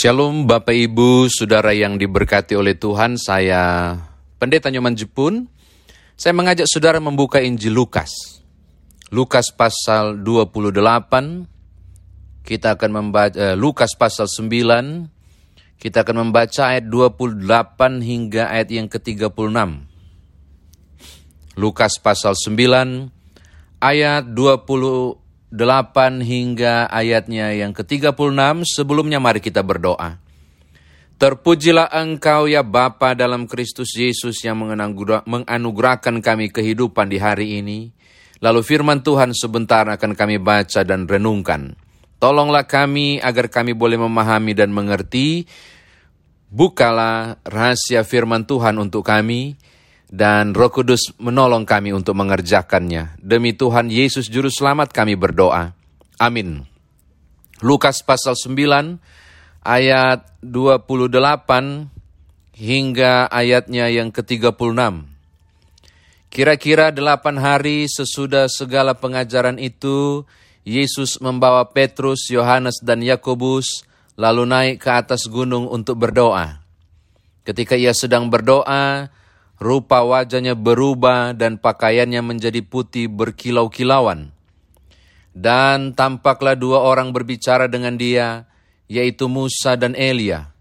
Shalom Bapak Ibu, Saudara yang diberkati oleh Tuhan, saya Pendeta Nyoman Jepun. Saya mengajak Saudara membuka Injil Lukas. Lukas pasal 28, kita akan membaca eh, Lukas pasal 9, kita akan membaca ayat 28 hingga ayat yang ke-36. Lukas pasal 9 ayat 28 hingga ayatnya yang ke-36. Sebelumnya mari kita berdoa. Terpujilah engkau ya Bapa dalam Kristus Yesus yang menganugerahkan kami kehidupan di hari ini. Lalu firman Tuhan sebentar akan kami baca dan renungkan. Tolonglah kami agar kami boleh memahami dan mengerti. Bukalah rahasia firman Tuhan untuk kami dan Roh Kudus menolong kami untuk mengerjakannya. Demi Tuhan Yesus Juru Selamat kami berdoa. Amin. Lukas pasal 9 ayat 28 hingga ayatnya yang ke-36. Kira-kira delapan hari sesudah segala pengajaran itu, Yesus membawa Petrus, Yohanes, dan Yakobus lalu naik ke atas gunung untuk berdoa. Ketika ia sedang berdoa, Rupa wajahnya berubah dan pakaiannya menjadi putih berkilau-kilauan. Dan tampaklah dua orang berbicara dengan dia, yaitu Musa dan Elia.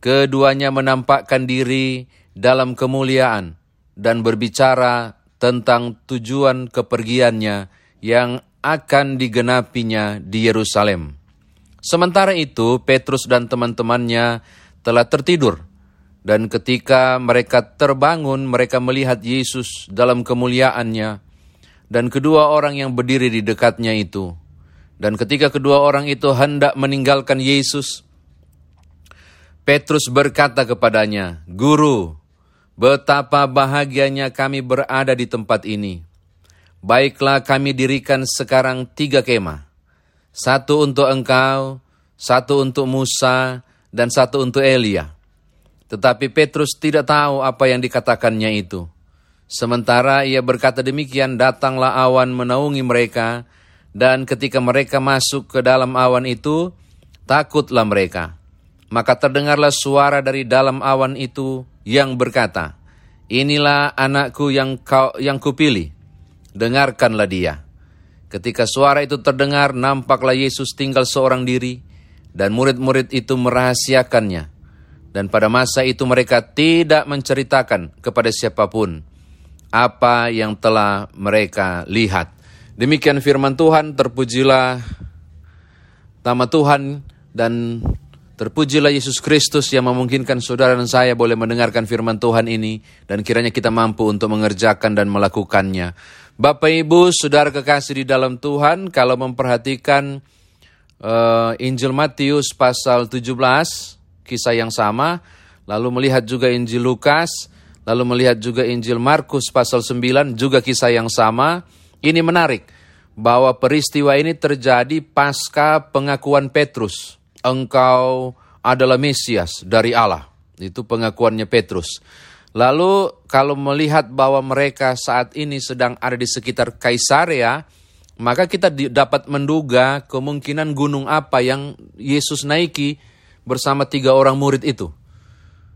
Keduanya menampakkan diri dalam kemuliaan dan berbicara tentang tujuan kepergiannya yang akan digenapinya di Yerusalem. Sementara itu, Petrus dan teman-temannya telah tertidur dan ketika mereka terbangun, mereka melihat Yesus dalam kemuliaannya, dan kedua orang yang berdiri di dekatnya itu. Dan ketika kedua orang itu hendak meninggalkan Yesus, Petrus berkata kepadanya, Guru, betapa bahagianya kami berada di tempat ini. Baiklah kami dirikan sekarang tiga kemah. Satu untuk engkau, satu untuk Musa, dan satu untuk Elia tetapi Petrus tidak tahu apa yang dikatakannya itu. Sementara ia berkata demikian, datanglah awan menaungi mereka, dan ketika mereka masuk ke dalam awan itu, takutlah mereka. Maka terdengarlah suara dari dalam awan itu yang berkata, Inilah anakku yang kau yang kupilih, dengarkanlah dia. Ketika suara itu terdengar, nampaklah Yesus tinggal seorang diri, dan murid-murid itu merahasiakannya dan pada masa itu mereka tidak menceritakan kepada siapa pun apa yang telah mereka lihat. Demikian firman Tuhan, terpujilah nama Tuhan dan terpujilah Yesus Kristus yang memungkinkan saudara dan saya boleh mendengarkan firman Tuhan ini dan kiranya kita mampu untuk mengerjakan dan melakukannya. Bapak Ibu, saudara kekasih di dalam Tuhan, kalau memperhatikan uh, Injil Matius pasal 17 kisah yang sama, lalu melihat juga Injil Lukas, lalu melihat juga Injil Markus pasal 9, juga kisah yang sama. Ini menarik, bahwa peristiwa ini terjadi pasca pengakuan Petrus. Engkau adalah Mesias dari Allah. Itu pengakuannya Petrus. Lalu kalau melihat bahwa mereka saat ini sedang ada di sekitar Kaisarea, maka kita dapat menduga kemungkinan gunung apa yang Yesus naiki bersama tiga orang murid itu.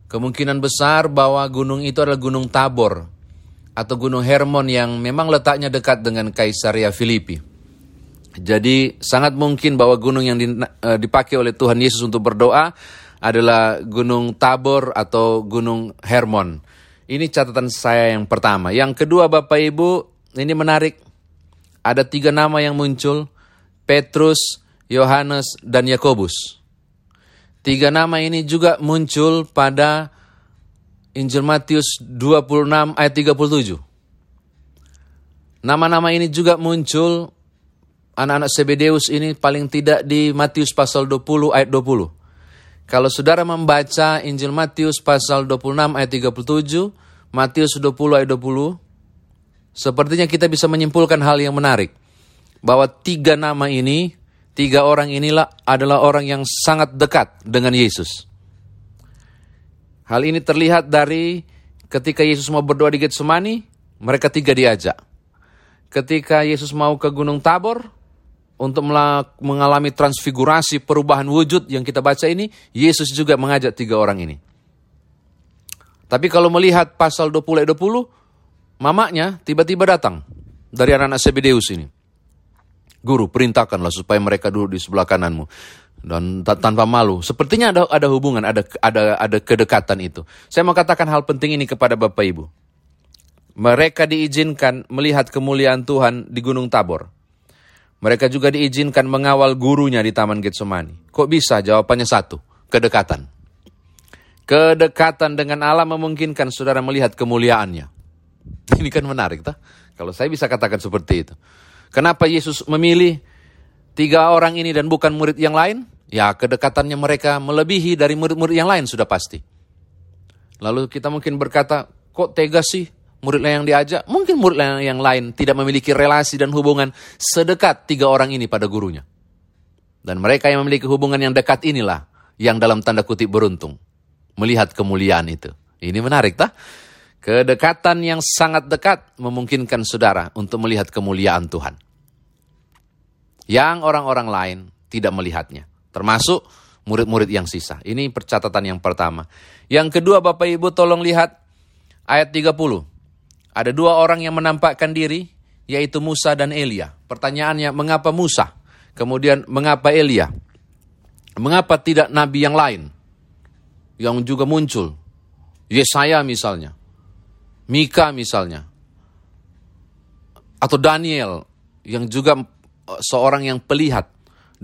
Kemungkinan besar bahwa gunung itu adalah Gunung Tabor atau Gunung Hermon yang memang letaknya dekat dengan Kaisaria Filipi. Jadi sangat mungkin bahwa gunung yang eh, dipakai oleh Tuhan Yesus untuk berdoa adalah Gunung Tabor atau Gunung Hermon. Ini catatan saya yang pertama. Yang kedua Bapak Ibu, ini menarik. Ada tiga nama yang muncul, Petrus, Yohanes, dan Yakobus. Tiga nama ini juga muncul pada Injil Matius 26 ayat 37. Nama-nama ini juga muncul anak-anak Sebedeus ini paling tidak di Matius pasal 20 ayat 20. Kalau saudara membaca Injil Matius pasal 26 ayat 37, Matius 20 ayat 20, sepertinya kita bisa menyimpulkan hal yang menarik. Bahwa tiga nama ini Tiga orang inilah adalah orang yang sangat dekat dengan Yesus. Hal ini terlihat dari ketika Yesus mau berdoa di Getsemani, mereka tiga diajak. Ketika Yesus mau ke Gunung Tabor, untuk mengalami transfigurasi perubahan wujud yang kita baca ini, Yesus juga mengajak tiga orang ini. Tapi kalau melihat pasal 20 ayat 20, mamanya tiba-tiba datang dari anak-anak Sebedeus ini. Guru, perintahkanlah supaya mereka duduk di sebelah kananmu dan tanpa malu. Sepertinya ada ada hubungan, ada ada ada kedekatan itu. Saya mau katakan hal penting ini kepada Bapak Ibu. Mereka diizinkan melihat kemuliaan Tuhan di Gunung Tabor. Mereka juga diizinkan mengawal gurunya di Taman Getsemani. Kok bisa? Jawabannya satu, kedekatan. Kedekatan dengan Allah memungkinkan saudara melihat kemuliaannya. Ini kan menarik, tak? Kalau saya bisa katakan seperti itu. Kenapa Yesus memilih tiga orang ini dan bukan murid yang lain? Ya, kedekatannya mereka melebihi dari murid-murid yang lain sudah pasti. Lalu kita mungkin berkata, kok tega sih murid yang diajak? Mungkin murid yang lain tidak memiliki relasi dan hubungan sedekat tiga orang ini pada gurunya. Dan mereka yang memiliki hubungan yang dekat inilah yang dalam tanda kutip beruntung. Melihat kemuliaan itu. Ini menarik, tak? Kedekatan yang sangat dekat memungkinkan saudara untuk melihat kemuliaan Tuhan. Yang orang-orang lain tidak melihatnya. Termasuk murid-murid yang sisa. Ini percatatan yang pertama. Yang kedua Bapak Ibu tolong lihat ayat 30. Ada dua orang yang menampakkan diri, yaitu Musa dan Elia. Pertanyaannya, mengapa Musa? Kemudian, mengapa Elia? Mengapa tidak nabi yang lain yang juga muncul? Yesaya misalnya. Mika misalnya. Atau Daniel yang juga eh, seorang yang pelihat.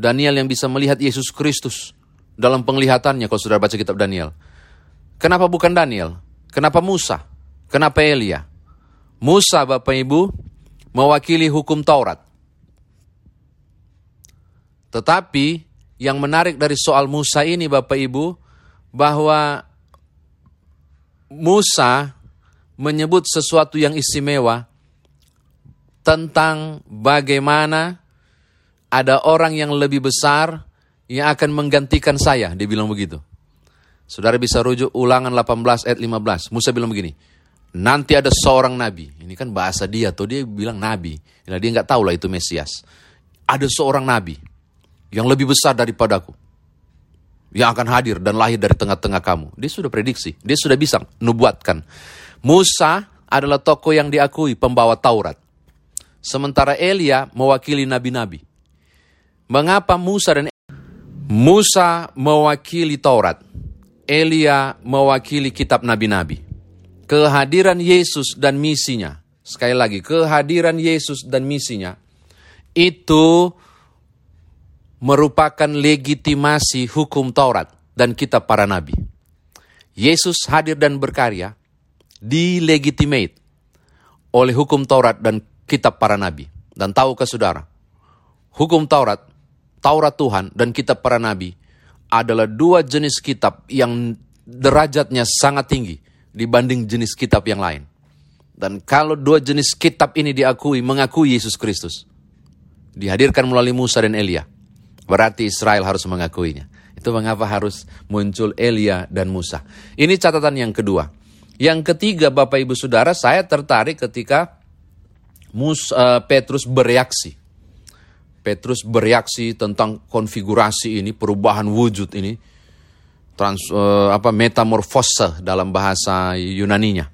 Daniel yang bisa melihat Yesus Kristus dalam penglihatannya kalau sudah baca kitab Daniel. Kenapa bukan Daniel? Kenapa Musa? Kenapa Elia? Musa Bapak Ibu mewakili hukum Taurat. Tetapi yang menarik dari soal Musa ini Bapak Ibu bahwa Musa menyebut sesuatu yang istimewa tentang bagaimana ada orang yang lebih besar yang akan menggantikan saya, dia bilang begitu. Saudara bisa rujuk ulangan 18 ayat 15. Musa bilang begini, nanti ada seorang nabi. Ini kan bahasa dia tuh, dia bilang nabi. Nah, dia nggak tahu lah itu Mesias. Ada seorang nabi yang lebih besar daripadaku. Yang akan hadir dan lahir dari tengah-tengah kamu. Dia sudah prediksi, dia sudah bisa nubuatkan. Musa adalah tokoh yang diakui pembawa Taurat. Sementara Elia mewakili nabi-nabi. Mengapa Musa dan Musa mewakili Taurat? Elia mewakili kitab nabi-nabi. Kehadiran Yesus dan misinya, sekali lagi, kehadiran Yesus dan misinya itu merupakan legitimasi hukum Taurat dan kitab para nabi. Yesus hadir dan berkarya dilegitimate oleh hukum Taurat dan kitab para nabi. Dan tahu ke saudara, hukum Taurat, Taurat Tuhan dan kitab para nabi adalah dua jenis kitab yang derajatnya sangat tinggi dibanding jenis kitab yang lain. Dan kalau dua jenis kitab ini diakui, mengakui Yesus Kristus, dihadirkan melalui Musa dan Elia, berarti Israel harus mengakuinya. Itu mengapa harus muncul Elia dan Musa. Ini catatan yang kedua. Yang ketiga, Bapak Ibu Saudara, saya tertarik ketika Mus, uh, Petrus bereaksi. Petrus bereaksi tentang konfigurasi ini, perubahan wujud ini, trans, uh, apa metamorfose dalam bahasa Yunaninya.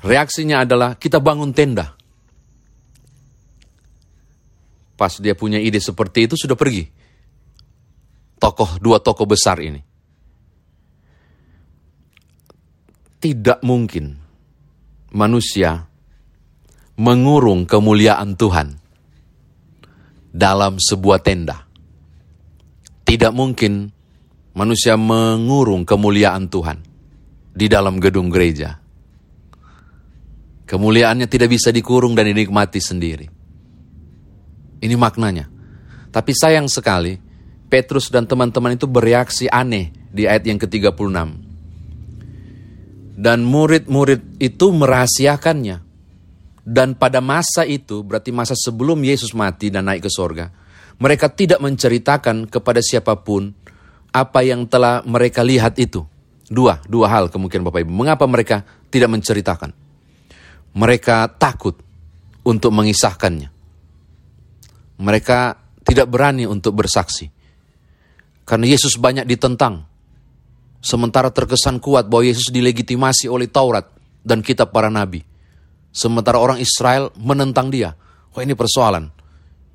Reaksinya adalah kita bangun tenda. Pas dia punya ide seperti itu sudah pergi. Tokoh dua tokoh besar ini. Tidak mungkin manusia mengurung kemuliaan Tuhan dalam sebuah tenda. Tidak mungkin manusia mengurung kemuliaan Tuhan di dalam gedung gereja. Kemuliaannya tidak bisa dikurung dan dinikmati sendiri. Ini maknanya. Tapi sayang sekali, Petrus dan teman-teman itu bereaksi aneh di ayat yang ke-36 dan murid-murid itu merahasiakannya. Dan pada masa itu, berarti masa sebelum Yesus mati dan naik ke sorga, mereka tidak menceritakan kepada siapa pun apa yang telah mereka lihat itu. Dua, dua hal kemungkinan Bapak Ibu. Mengapa mereka tidak menceritakan? Mereka takut untuk mengisahkannya. Mereka tidak berani untuk bersaksi. Karena Yesus banyak ditentang. Sementara terkesan kuat bahwa Yesus dilegitimasi oleh Taurat dan kitab para nabi. Sementara orang Israel menentang dia. Wah ini persoalan.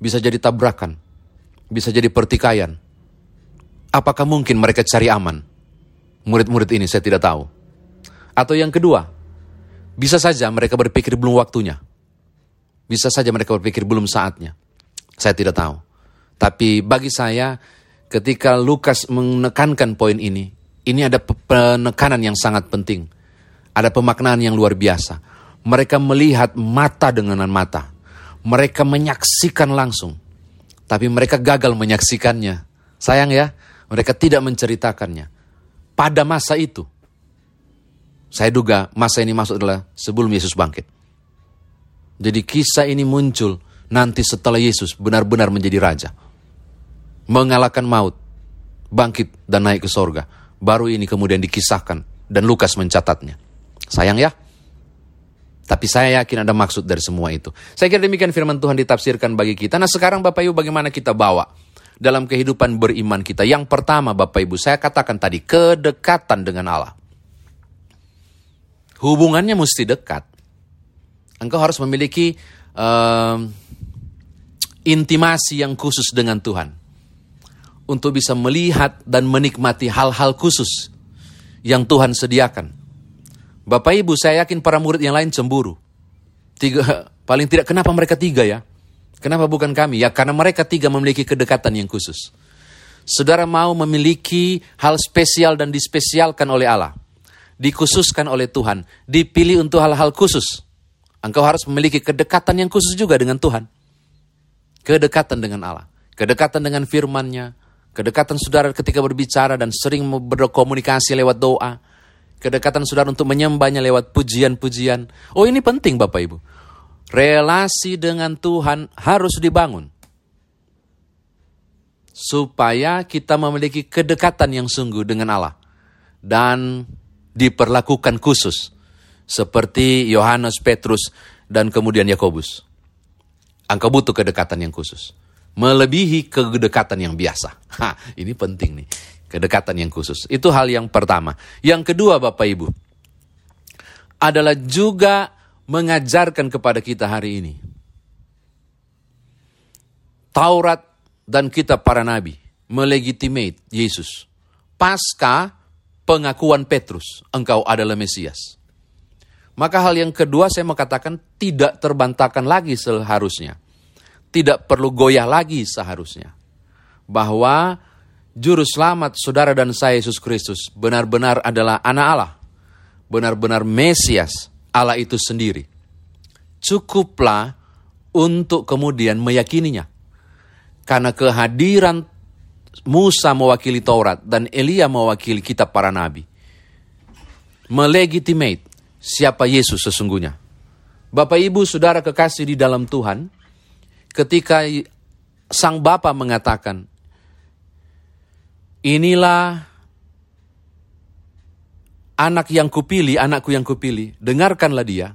Bisa jadi tabrakan. Bisa jadi pertikaian. Apakah mungkin mereka cari aman? Murid-murid ini saya tidak tahu. Atau yang kedua, bisa saja mereka berpikir belum waktunya. Bisa saja mereka berpikir belum saatnya. Saya tidak tahu. Tapi bagi saya, ketika Lukas menekankan poin ini, ini ada penekanan yang sangat penting. Ada pemaknaan yang luar biasa. Mereka melihat mata dengan mata. Mereka menyaksikan langsung. Tapi mereka gagal menyaksikannya. Sayang ya, mereka tidak menceritakannya. Pada masa itu, saya duga masa ini masuk adalah sebelum Yesus bangkit. Jadi kisah ini muncul nanti setelah Yesus benar-benar menjadi raja. Mengalahkan maut, bangkit dan naik ke sorga. Baru ini kemudian dikisahkan dan Lukas mencatatnya. Sayang ya. Tapi saya yakin ada maksud dari semua itu. Saya kira demikian firman Tuhan ditafsirkan bagi kita. Nah sekarang Bapak Ibu bagaimana kita bawa dalam kehidupan beriman kita. Yang pertama Bapak Ibu saya katakan tadi kedekatan dengan Allah. Hubungannya mesti dekat engkau harus memiliki uh, intimasi yang khusus dengan Tuhan. Untuk bisa melihat dan menikmati hal-hal khusus yang Tuhan sediakan. Bapak Ibu, saya yakin para murid yang lain cemburu. Tiga, paling tidak kenapa mereka tiga ya? Kenapa bukan kami? Ya karena mereka tiga memiliki kedekatan yang khusus. Saudara mau memiliki hal spesial dan dispesialkan oleh Allah. Dikhususkan oleh Tuhan. Dipilih untuk hal-hal khusus. Engkau harus memiliki kedekatan yang khusus juga dengan Tuhan. Kedekatan dengan Allah. Kedekatan dengan firman-Nya. Kedekatan saudara ketika berbicara dan sering berkomunikasi lewat doa. Kedekatan saudara untuk menyembahnya lewat pujian-pujian. Oh ini penting Bapak Ibu. Relasi dengan Tuhan harus dibangun. Supaya kita memiliki kedekatan yang sungguh dengan Allah. Dan diperlakukan khusus seperti Yohanes, Petrus, dan kemudian Yakobus. Engkau butuh kedekatan yang khusus. Melebihi kedekatan yang biasa. Ha, ini penting nih. Kedekatan yang khusus. Itu hal yang pertama. Yang kedua Bapak Ibu. Adalah juga mengajarkan kepada kita hari ini. Taurat dan kitab para nabi melegitimate Yesus. Pasca pengakuan Petrus, engkau adalah Mesias. Maka hal yang kedua saya mau katakan tidak terbantahkan lagi seharusnya. Tidak perlu goyah lagi seharusnya. Bahwa juru selamat saudara dan saya Yesus Kristus benar-benar adalah anak Allah. Benar-benar Mesias Allah itu sendiri. Cukuplah untuk kemudian meyakininya. Karena kehadiran Musa mewakili Taurat dan Elia mewakili kitab para nabi. Melegitimate siapa Yesus sesungguhnya. Bapak Ibu Saudara kekasih di dalam Tuhan, ketika sang Bapa mengatakan, inilah anak yang kupilih, anakku yang kupilih, dengarkanlah dia.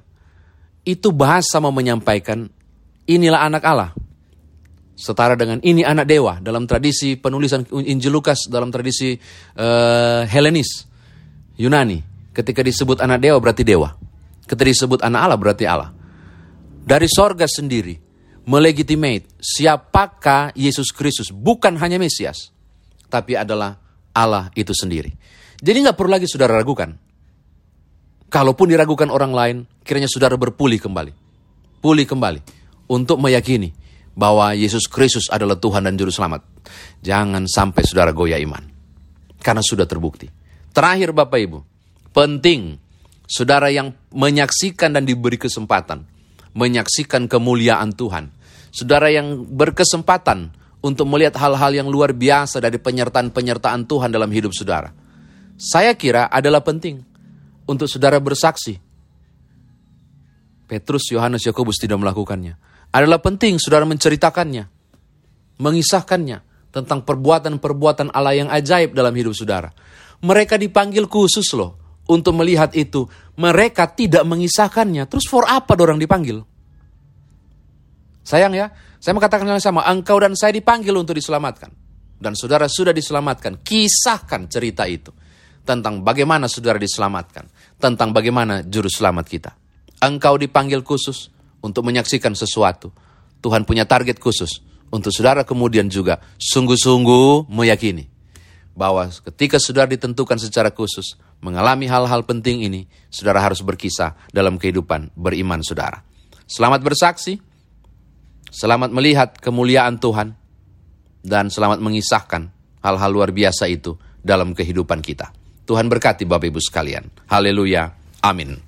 Itu bahasa mau menyampaikan, inilah anak Allah. Setara dengan ini anak dewa dalam tradisi penulisan Injil Lukas dalam tradisi uh, Helenis Yunani. Ketika disebut anak dewa berarti dewa. Ketika disebut anak Allah berarti Allah. Dari sorga sendiri melegitimate siapakah Yesus Kristus. Bukan hanya Mesias. Tapi adalah Allah itu sendiri. Jadi nggak perlu lagi saudara ragukan. Kalaupun diragukan orang lain, kiranya saudara berpulih kembali. Pulih kembali. Untuk meyakini bahwa Yesus Kristus adalah Tuhan dan Juru Selamat. Jangan sampai saudara goyah iman. Karena sudah terbukti. Terakhir Bapak Ibu, Penting, saudara yang menyaksikan dan diberi kesempatan, menyaksikan kemuliaan Tuhan. Saudara yang berkesempatan untuk melihat hal-hal yang luar biasa dari penyertaan-penyertaan Tuhan dalam hidup saudara. Saya kira adalah penting untuk saudara bersaksi. Petrus, Yohanes, Yakobus tidak melakukannya. Adalah penting saudara menceritakannya, mengisahkannya tentang perbuatan-perbuatan Allah yang ajaib dalam hidup saudara. Mereka dipanggil khusus loh untuk melihat itu. Mereka tidak mengisahkannya. Terus for apa orang dipanggil? Sayang ya, saya mengatakan yang sama, engkau dan saya dipanggil untuk diselamatkan. Dan saudara sudah diselamatkan, kisahkan cerita itu. Tentang bagaimana saudara diselamatkan. Tentang bagaimana juru selamat kita. Engkau dipanggil khusus untuk menyaksikan sesuatu. Tuhan punya target khusus untuk saudara kemudian juga sungguh-sungguh meyakini bahwa ketika saudara ditentukan secara khusus mengalami hal-hal penting ini, saudara harus berkisah dalam kehidupan beriman saudara. Selamat bersaksi, selamat melihat kemuliaan Tuhan, dan selamat mengisahkan hal-hal luar biasa itu dalam kehidupan kita. Tuhan berkati Bapak Ibu sekalian. Haleluya. Amin.